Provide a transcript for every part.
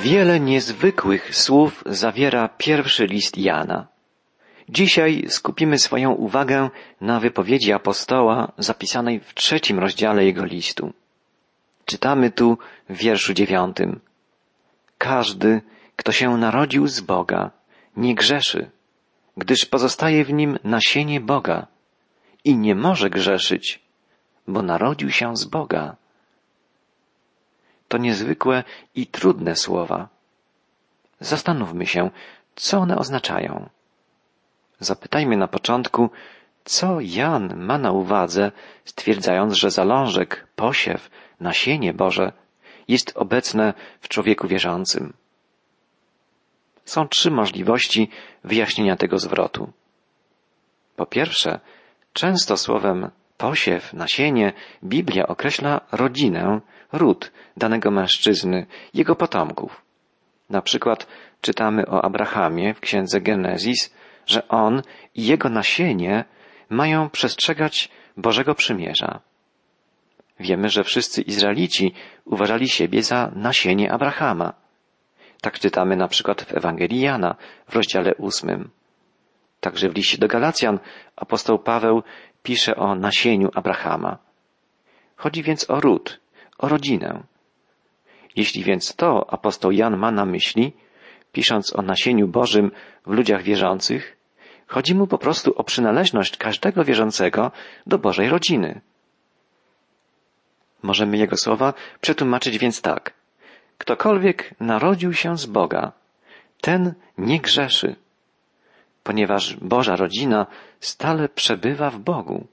Wiele niezwykłych słów zawiera pierwszy list Jana. Dzisiaj skupimy swoją uwagę na wypowiedzi apostoła zapisanej w trzecim rozdziale jego listu. Czytamy tu w wierszu dziewiątym. Każdy, kto się narodził z Boga, nie grzeszy, gdyż pozostaje w nim nasienie Boga i nie może grzeszyć, bo narodził się z Boga. To niezwykłe i trudne słowa. Zastanówmy się, co one oznaczają. Zapytajmy na początku, co Jan ma na uwadze, stwierdzając, że zalążek, posiew, nasienie Boże jest obecne w człowieku wierzącym. Są trzy możliwości wyjaśnienia tego zwrotu. Po pierwsze, często słowem posiew, nasienie Biblia określa rodzinę, ród danego mężczyzny, jego potomków. Na przykład czytamy o Abrahamie w księdze Genezis, że on i jego nasienie mają przestrzegać Bożego Przymierza. Wiemy, że wszyscy Izraelici uważali siebie za nasienie Abrahama. Tak czytamy na przykład w Ewangelii Jana w rozdziale ósmym. Także w liście do Galacjan apostoł Paweł pisze o nasieniu Abrahama. Chodzi więc o ród, o rodzinę. Jeśli więc to apostoł Jan ma na myśli, pisząc o nasieniu Bożym w ludziach wierzących, chodzi mu po prostu o przynależność każdego wierzącego do Bożej rodziny. Możemy jego słowa przetłumaczyć więc tak. Ktokolwiek narodził się z Boga, ten nie grzeszy, ponieważ Boża rodzina stale przebywa w Bogu.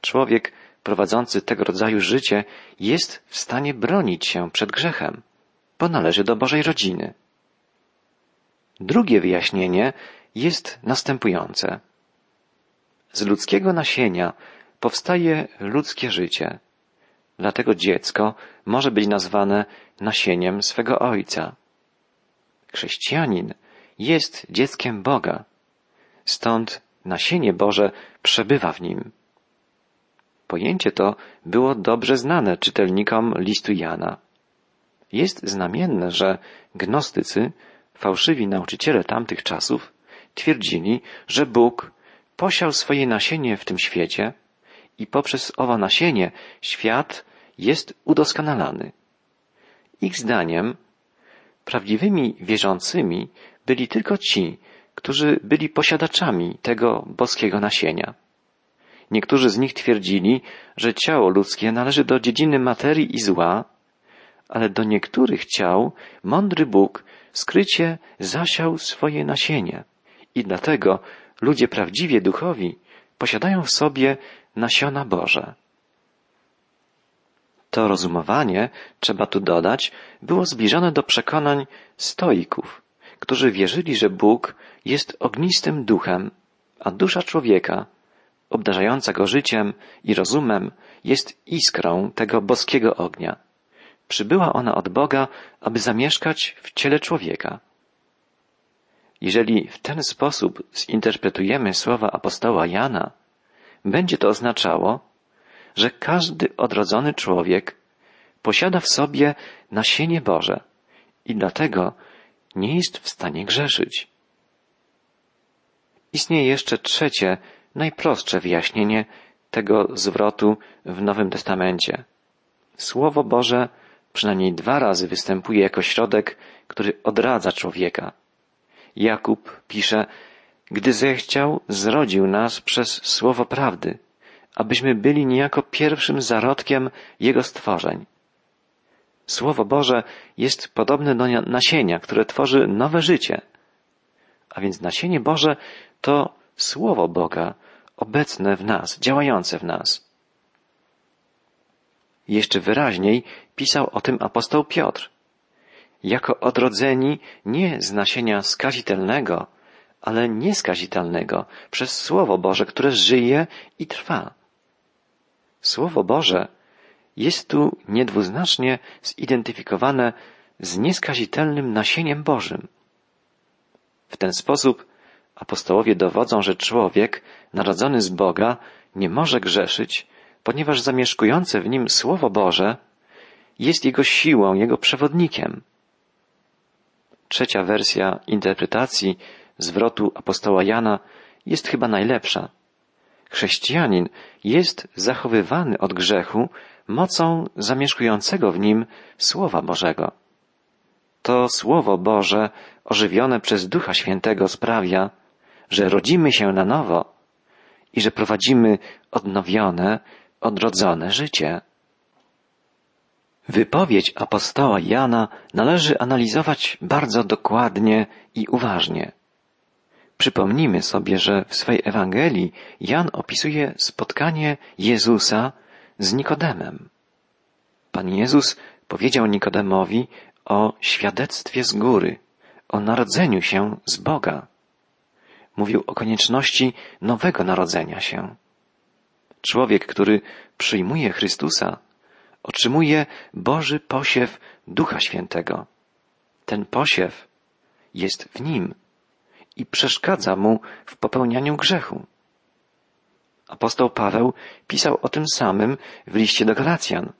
Człowiek prowadzący tego rodzaju życie jest w stanie bronić się przed grzechem, bo należy do Bożej rodziny. Drugie wyjaśnienie jest następujące. Z ludzkiego nasienia powstaje ludzkie życie. Dlatego dziecko może być nazwane nasieniem swego ojca. Chrześcijanin jest dzieckiem Boga. Stąd nasienie Boże przebywa w nim. Pojęcie to było dobrze znane czytelnikom listu Jana. Jest znamienne, że gnostycy, fałszywi nauczyciele tamtych czasów, twierdzili, że Bóg posiał swoje nasienie w tym świecie i poprzez owo nasienie świat jest udoskonalany. Ich zdaniem prawdziwymi wierzącymi byli tylko ci, którzy byli posiadaczami tego boskiego nasienia. Niektórzy z nich twierdzili, że ciało ludzkie należy do dziedziny materii i zła, ale do niektórych ciał mądry Bóg skrycie zasiał swoje nasienie. I dlatego ludzie prawdziwie duchowi posiadają w sobie nasiona Boże. To rozumowanie, trzeba tu dodać, było zbliżone do przekonań stoików, którzy wierzyli, że Bóg jest ognistym duchem, a dusza człowieka, obdarzająca go życiem i rozumem, jest iskrą tego boskiego ognia. Przybyła ona od Boga, aby zamieszkać w ciele człowieka. Jeżeli w ten sposób zinterpretujemy słowa apostoła Jana, będzie to oznaczało, że każdy odrodzony człowiek posiada w sobie nasienie Boże i dlatego nie jest w stanie grzeszyć. Istnieje jeszcze trzecie, najprostsze wyjaśnienie tego zwrotu w Nowym Testamencie. Słowo Boże przynajmniej dwa razy występuje jako środek, który odradza człowieka. Jakub pisze, gdy zechciał, zrodził nas przez słowo prawdy, abyśmy byli niejako pierwszym zarodkiem Jego stworzeń. Słowo Boże jest podobne do nasienia, które tworzy nowe życie. A więc nasienie Boże to Słowo Boga obecne w nas, działające w nas. Jeszcze wyraźniej pisał o tym apostoł Piotr. Jako odrodzeni nie z nasienia skazitelnego, ale nieskazitelnego przez Słowo Boże, które żyje i trwa. Słowo Boże jest tu niedwuznacznie zidentyfikowane z nieskazitelnym nasieniem Bożym. W ten sposób apostołowie dowodzą, że człowiek narodzony z Boga nie może grzeszyć, ponieważ zamieszkujące w nim Słowo Boże jest jego siłą, jego przewodnikiem. trzecia wersja interpretacji zwrotu apostoła Jana jest chyba najlepsza. Chrześcijanin jest zachowywany od grzechu mocą zamieszkującego w nim Słowa Bożego. To Słowo Boże, ożywione przez Ducha Świętego, sprawia, że rodzimy się na nowo i że prowadzimy odnowione, odrodzone życie. Wypowiedź apostoła Jana należy analizować bardzo dokładnie i uważnie. Przypomnijmy sobie, że w swej Ewangelii Jan opisuje spotkanie Jezusa z Nikodemem. Pan Jezus powiedział Nikodemowi o świadectwie z góry, o narodzeniu się z Boga. Mówił o konieczności nowego narodzenia się. Człowiek, który przyjmuje Chrystusa, otrzymuje Boży posiew Ducha Świętego. Ten posiew jest w nim i przeszkadza mu w popełnianiu grzechu. Apostoł Paweł pisał o tym samym w liście do Galacjan.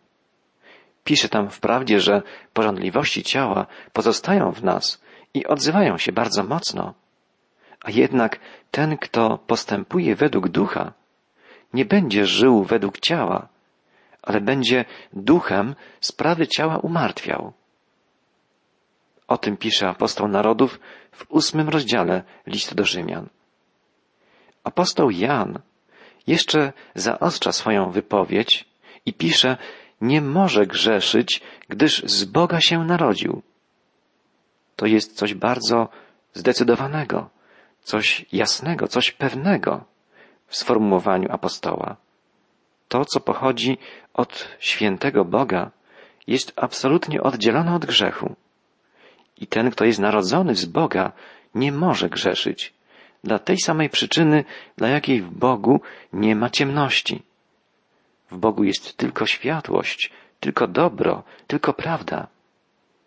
Pisze tam wprawdzie, że porządliwości ciała pozostają w nas i odzywają się bardzo mocno, a jednak ten, kto postępuje według ducha, nie będzie żył według ciała, ale będzie duchem sprawy ciała umartwiał. O tym pisze apostoł narodów w ósmym rozdziale listu do Rzymian. Apostoł Jan jeszcze zaostrza swoją wypowiedź i pisze, nie może grzeszyć, gdyż z Boga się narodził. To jest coś bardzo zdecydowanego, coś jasnego, coś pewnego w sformułowaniu apostoła. To, co pochodzi od świętego Boga, jest absolutnie oddzielone od grzechu. I ten, kto jest narodzony z Boga, nie może grzeszyć. Dla tej samej przyczyny, dla jakiej w Bogu nie ma ciemności. W Bogu jest tylko światłość, tylko dobro, tylko prawda.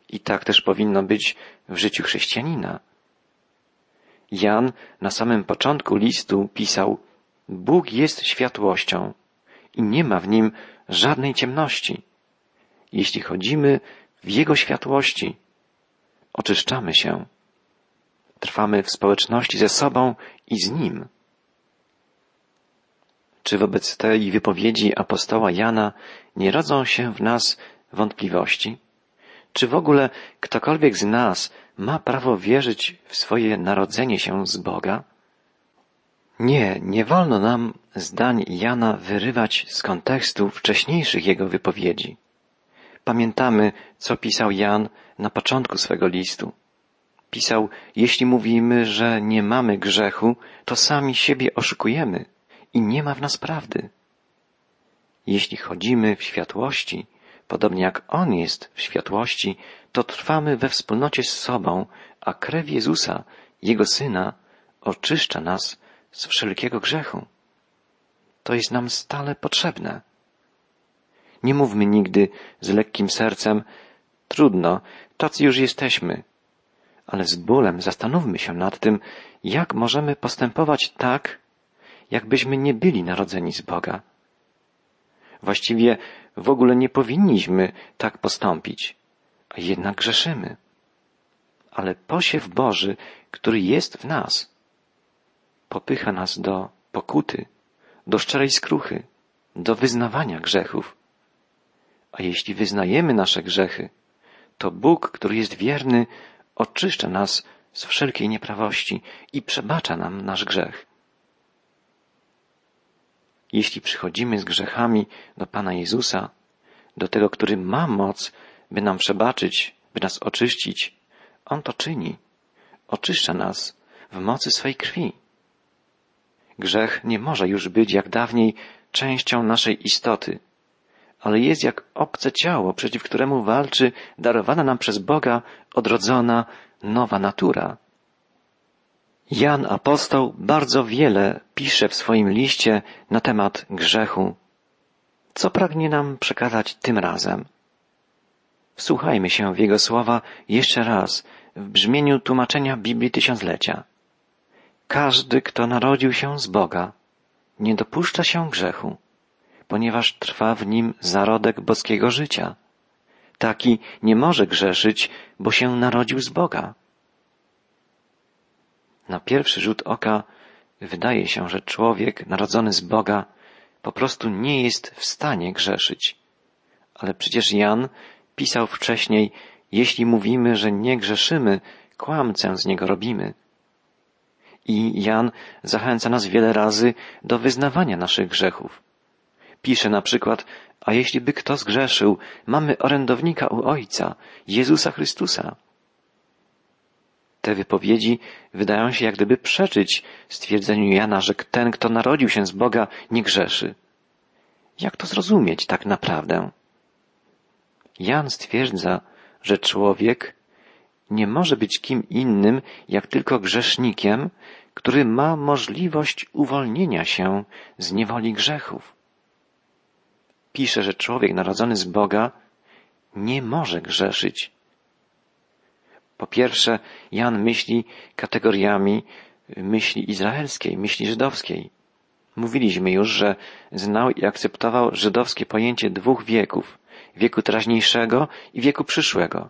I tak też powinno być w życiu chrześcijanina. Jan na samym początku listu pisał, Bóg jest światłością i nie ma w nim żadnej ciemności. Jeśli chodzimy w Jego światłości, oczyszczamy się. Trwamy w społeczności ze sobą i z Nim. Czy wobec tej wypowiedzi apostoła Jana nie rodzą się w nas wątpliwości? Czy w ogóle ktokolwiek z nas ma prawo wierzyć w swoje narodzenie się z Boga? Nie, nie wolno nam zdań Jana wyrywać z kontekstu wcześniejszych jego wypowiedzi. Pamiętamy, co pisał Jan na początku swego listu. Pisał, jeśli mówimy, że nie mamy grzechu, to sami siebie oszukujemy i nie ma w nas prawdy. Jeśli chodzimy w światłości, podobnie jak On jest w światłości, to trwamy we wspólnocie z sobą, a krew Jezusa, Jego Syna, oczyszcza nas z wszelkiego grzechu. To jest nam stale potrzebne. Nie mówmy nigdy z lekkim sercem, trudno, tacy już jesteśmy. Ale z bólem zastanówmy się nad tym, jak możemy postępować tak, jakbyśmy nie byli narodzeni z Boga. Właściwie w ogóle nie powinniśmy tak postąpić, a jednak grzeszymy. Ale posiew Boży, który jest w nas, popycha nas do pokuty, do szczerej skruchy, do wyznawania grzechów. A jeśli wyznajemy nasze grzechy, to Bóg, który jest wierny, oczyszcza nas z wszelkiej nieprawości i przebacza nam nasz grzech. Jeśli przychodzimy z grzechami do Pana Jezusa, do tego, który ma moc, by nam przebaczyć, by nas oczyścić, On to czyni. Oczyszcza nas w mocy swej krwi. Grzech nie może już być jak dawniej częścią naszej istoty, ale jest jak obce ciało, przeciw któremu walczy darowana nam przez Boga odrodzona nowa natura. Jan apostoł bardzo wiele pisze w swoim liście na temat grzechu. Co pragnie nam przekazać tym razem? Wsłuchajmy się w jego słowa jeszcze raz w brzmieniu tłumaczenia Biblii Tysiąclecia. Każdy, kto narodził się z Boga, nie dopuszcza się grzechu, ponieważ trwa w nim zarodek boskiego życia. Taki nie może grzeszyć, bo się narodził z Boga. Na pierwszy rzut oka wydaje się, że człowiek narodzony z Boga po prostu nie jest w stanie grzeszyć. Ale przecież Jan pisał wcześniej, jeśli mówimy, że nie grzeszymy, kłamcę z niego robimy. I Jan zachęca nas wiele razy do wyznawania naszych grzechów. Pisze na przykład, a jeśli by kto zgrzeszył, mamy orędownika u Ojca, Jezusa Chrystusa. Te wypowiedzi wydają się jak gdyby przeczyć stwierdzeniu Jana, że ten, kto narodził się z Boga, nie grzeszy. Jak to zrozumieć tak naprawdę? Jan stwierdza, że człowiek nie może być kim innym, jak tylko grzesznikiem, który ma możliwość uwolnienia się z niewoli grzechów. Pisze, że człowiek narodzony z Boga nie może grzeszyć. Po pierwsze, Jan myśli kategoriami myśli izraelskiej, myśli żydowskiej. Mówiliśmy już, że znał i akceptował żydowskie pojęcie dwóch wieków, wieku teraźniejszego i wieku przyszłego.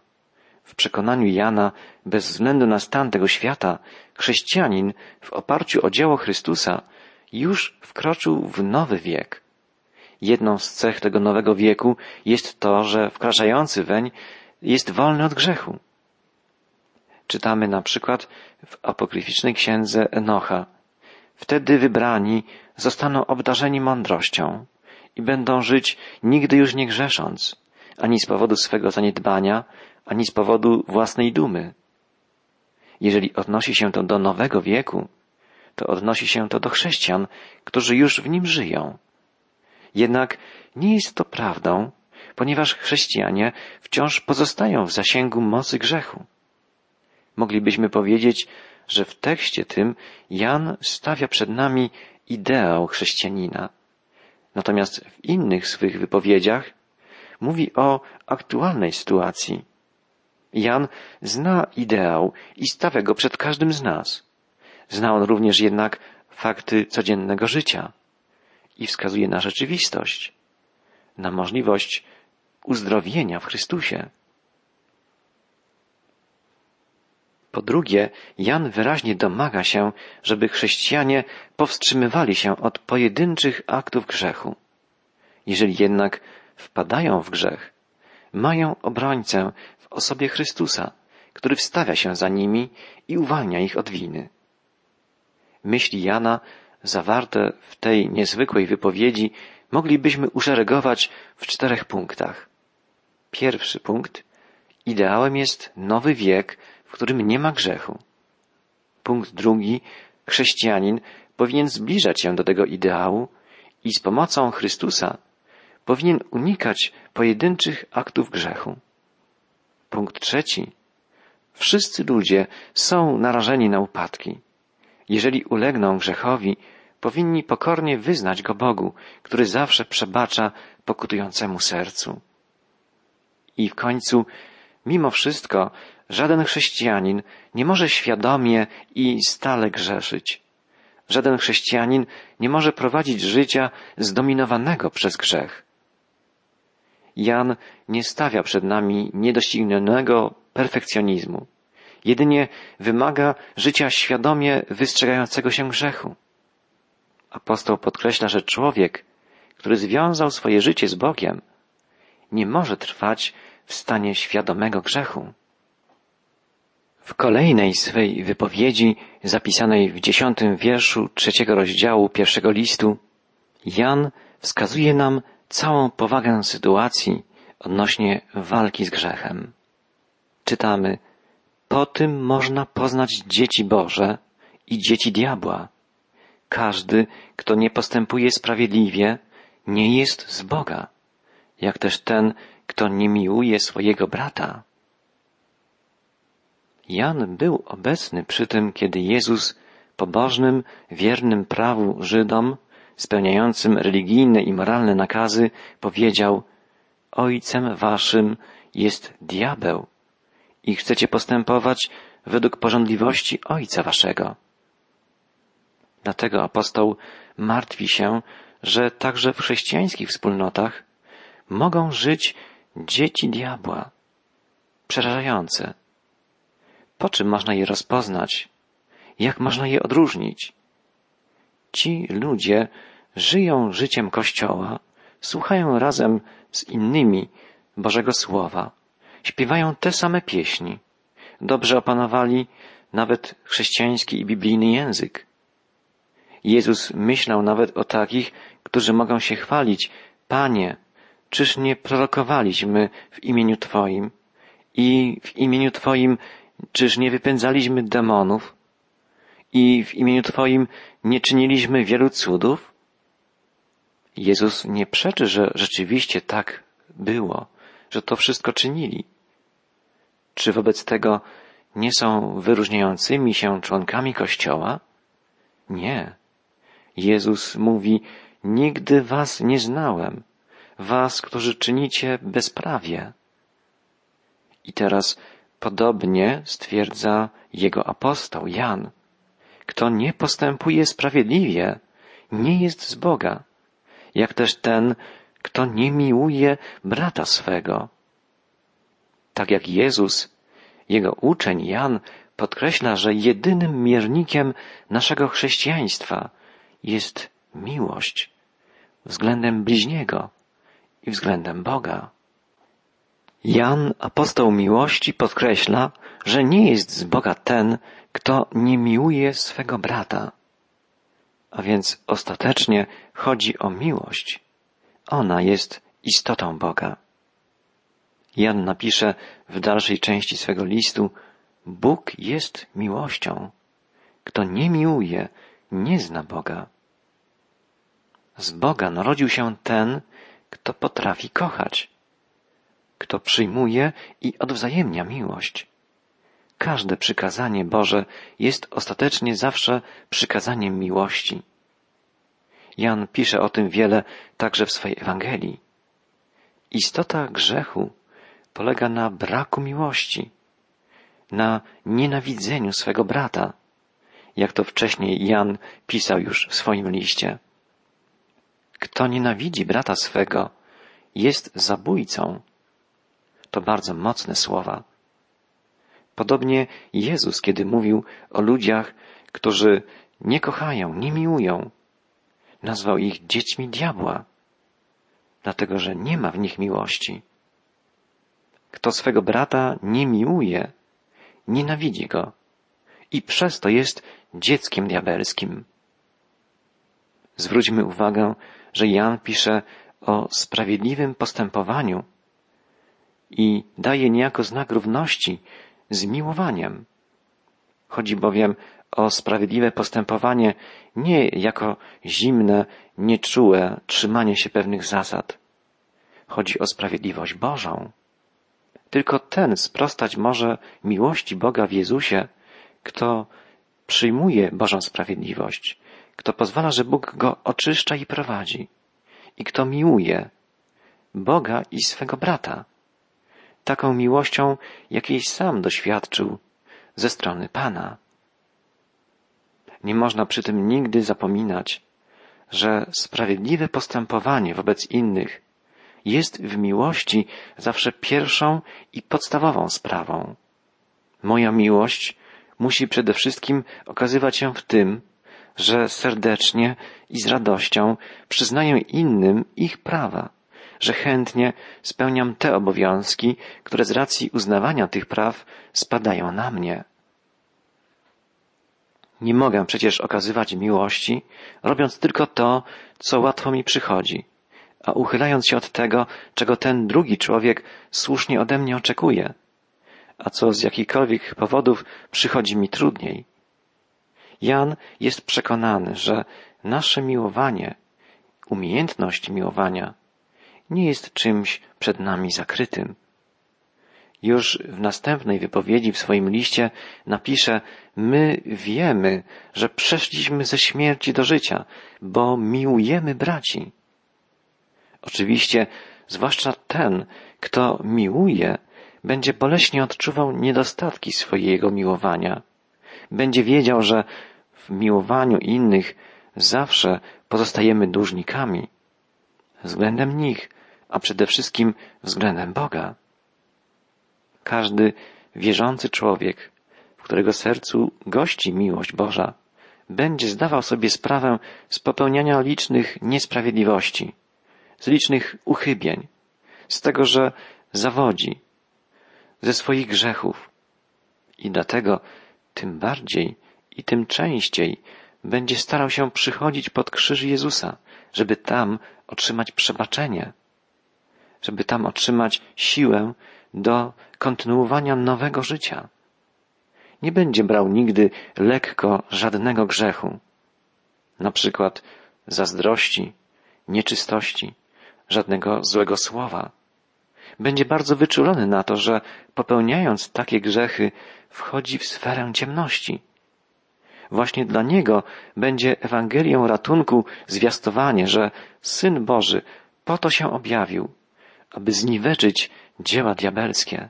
W przekonaniu Jana, bez względu na stan tego świata, chrześcijanin w oparciu o dzieło Chrystusa już wkroczył w nowy wiek. Jedną z cech tego nowego wieku jest to, że wkraczający weń jest wolny od grzechu. Czytamy na przykład w apokryficznej księdze Enocha. Wtedy wybrani zostaną obdarzeni mądrością i będą żyć nigdy już nie grzesząc, ani z powodu swego zaniedbania, ani z powodu własnej dumy. Jeżeli odnosi się to do nowego wieku, to odnosi się to do chrześcijan, którzy już w nim żyją. Jednak nie jest to prawdą, ponieważ chrześcijanie wciąż pozostają w zasięgu mocy grzechu. Moglibyśmy powiedzieć, że w tekście tym Jan stawia przed nami ideał chrześcijanina. Natomiast w innych swych wypowiedziach mówi o aktualnej sytuacji. Jan zna ideał i stawia go przed każdym z nas. Zna on również jednak fakty codziennego życia i wskazuje na rzeczywistość, na możliwość uzdrowienia w Chrystusie. Po drugie, Jan wyraźnie domaga się, żeby chrześcijanie powstrzymywali się od pojedynczych aktów grzechu. Jeżeli jednak wpadają w grzech, mają obrońcę w osobie Chrystusa, który wstawia się za nimi i uwalnia ich od winy. Myśli Jana zawarte w tej niezwykłej wypowiedzi moglibyśmy uszeregować w czterech punktach. Pierwszy punkt. Ideałem jest nowy wiek, w którym nie ma grzechu. Punkt drugi. Chrześcijanin powinien zbliżać się do tego ideału i z pomocą Chrystusa powinien unikać pojedynczych aktów grzechu. Punkt trzeci. Wszyscy ludzie są narażeni na upadki. Jeżeli ulegną grzechowi, powinni pokornie wyznać go Bogu, który zawsze przebacza pokutującemu sercu. I w końcu, mimo wszystko, żaden chrześcijanin nie może świadomie i stale grzeszyć. Żaden chrześcijanin nie może prowadzić życia zdominowanego przez grzech. Jan nie stawia przed nami niedoścignionego perfekcjonizmu. Jedynie wymaga życia świadomie wystrzegającego się grzechu. Apostoł podkreśla, że człowiek, który związał swoje życie z Bogiem, nie może trwać w stanie świadomego grzechu. W kolejnej swej wypowiedzi, zapisanej w dziesiątym wierszu trzeciego rozdziału pierwszego listu, Jan wskazuje nam całą powagę sytuacji odnośnie walki z grzechem. Czytamy, po tym można poznać dzieci Boże i dzieci diabła. Każdy, kto nie postępuje sprawiedliwie, nie jest z Boga, jak też ten, kto nie miłuje swojego brata. Jan był obecny przy tym, kiedy Jezus pobożnym, wiernym prawu Żydom, spełniającym religijne i moralne nakazy, powiedział Ojcem waszym jest diabeł i chcecie postępować według porządliwości Ojca waszego. Dlatego apostoł martwi się, że także w chrześcijańskich wspólnotach mogą żyć dzieci diabła. Przerażające. Po czym można je rozpoznać? Jak można je odróżnić? Ci ludzie żyją życiem Kościoła, słuchają razem z innymi Bożego Słowa, śpiewają te same pieśni, dobrze opanowali nawet chrześcijański i biblijny język. Jezus myślał nawet o takich, którzy mogą się chwalić, Panie, czyż nie prorokowaliśmy w imieniu Twoim i w imieniu Twoim czyż nie wypędzaliśmy demonów i w imieniu Twoim nie czyniliśmy wielu cudów? Jezus nie przeczy, że rzeczywiście tak było, że to wszystko czynili. Czy wobec tego nie są wyróżniającymi się członkami Kościoła? Nie. Jezus mówi, nigdy was nie znałem, was, którzy czynicie bezprawie. I teraz podobnie stwierdza jego apostoł Jan. Kto nie postępuje sprawiedliwie, nie jest z Boga, jak też ten, kto nie miłuje brata swego. Tak jak Jezus, jego uczeń Jan podkreśla, że jedynym miernikiem naszego chrześcijaństwa jest miłość względem bliźniego i względem Boga. Jan, apostoł miłości, podkreśla, że nie jest z Boga ten, kto nie miłuje swego brata. A więc ostatecznie chodzi o miłość. Ona jest istotą Boga. Jan napisze w dalszej części swego listu, Bóg jest miłością. Kto nie miłuje, nie zna Boga. Z Boga narodził się ten, kto potrafi kochać, kto przyjmuje i odwzajemnia miłość. Każde przykazanie Boże jest ostatecznie zawsze przykazaniem miłości. Jan pisze o tym wiele także w swojej Ewangelii. Istota grzechu polega na braku miłości, na nienawidzeniu swego brata, jak to wcześniej Jan pisał już w swoim liście. Kto nienawidzi brata swego, jest zabójcą. To bardzo mocne słowa. Podobnie Jezus, kiedy mówił o ludziach, którzy nie kochają, nie miłują, nazwał ich dziećmi diabła, dlatego że nie ma w nich miłości. Kto swego brata nie miłuje, nienawidzi go i przez to jest dzieckiem diabelskim. Zwróćmy uwagę, że Jan pisze o sprawiedliwym postępowaniu i daje niejako znak równości z miłowaniem. Chodzi bowiem o sprawiedliwe postępowanie nie jako zimne, nieczułe trzymanie się pewnych zasad. Chodzi o sprawiedliwość Bożą. Tylko ten sprostać może miłości Boga w Jezusie, kto przyjmuje Bożą sprawiedliwość, kto pozwala, że Bóg go oczyszcza i prowadzi, i kto miłuje Boga i swego brata, taką miłością, jakiej sam doświadczył ze strony Pana. Nie można przy tym nigdy zapominać, że sprawiedliwe postępowanie wobec innych jest w miłości zawsze pierwszą i podstawową sprawą. Moja miłość musi przede wszystkim okazywać się w tym, że serdecznie i z radością przyznaję innym ich prawa, że chętnie spełniam te obowiązki, które z racji uznawania tych praw spadają na mnie. Nie mogę przecież okazywać miłości, robiąc tylko to, co łatwo mi przychodzi, a uchylając się od tego, czego ten drugi człowiek słusznie ode mnie oczekuje, a co z jakichkolwiek powodów przychodzi mi trudniej. Jan jest przekonany, że nasze miłowanie, umiejętność miłowania nie jest czymś przed nami zakrytym. Już w następnej wypowiedzi w swoim liście napisze, my wiemy, że przeszliśmy ze śmierci do życia, bo miłujemy braci. Oczywiście, zwłaszcza ten, kto miłuje, będzie boleśnie odczuwał niedostatki swojego miłowania. Będzie wiedział, że w miłowaniu innych zawsze pozostajemy dłużnikami względem nich, a przede wszystkim względem Boga. Każdy wierzący człowiek, w którego sercu gości miłość Boża, będzie zdawał sobie sprawę z popełniania licznych niesprawiedliwości, z licznych uchybień, z tego, że zawodzi, ze swoich grzechów. I dlatego tym bardziej i tym częściej będzie starał się przychodzić pod krzyż Jezusa, żeby tam otrzymać przebaczenie, żeby tam otrzymać siłę do kontynuowania nowego życia. Nie będzie brał nigdy lekko żadnego grzechu, na przykład zazdrości, nieczystości, żadnego złego słowa. Będzie bardzo wyczulony na to, że popełniając takie grzechy wchodzi w sferę ciemności. Właśnie dla niego będzie Ewangelią ratunku zwiastowanie, że Syn Boży po to się objawił, aby zniweczyć dzieła diabelskie.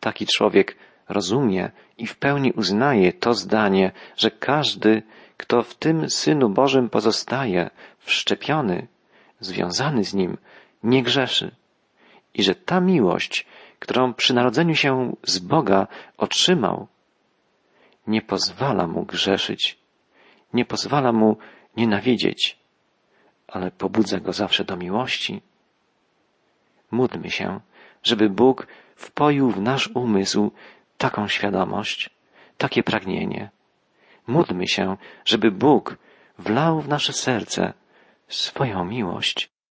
Taki człowiek rozumie i w pełni uznaje to zdanie, że każdy, kto w tym Synu Bożym pozostaje, wszczepiony, związany z Nim, nie grzeszy. I że ta miłość, którą przy narodzeniu się z Boga otrzymał, nie pozwala mu grzeszyć, nie pozwala mu nienawidzieć, ale pobudza go zawsze do miłości. Módlmy się, żeby Bóg wpoił w nasz umysł taką świadomość, takie pragnienie. Módlmy się, żeby Bóg wlał w nasze serce swoją miłość.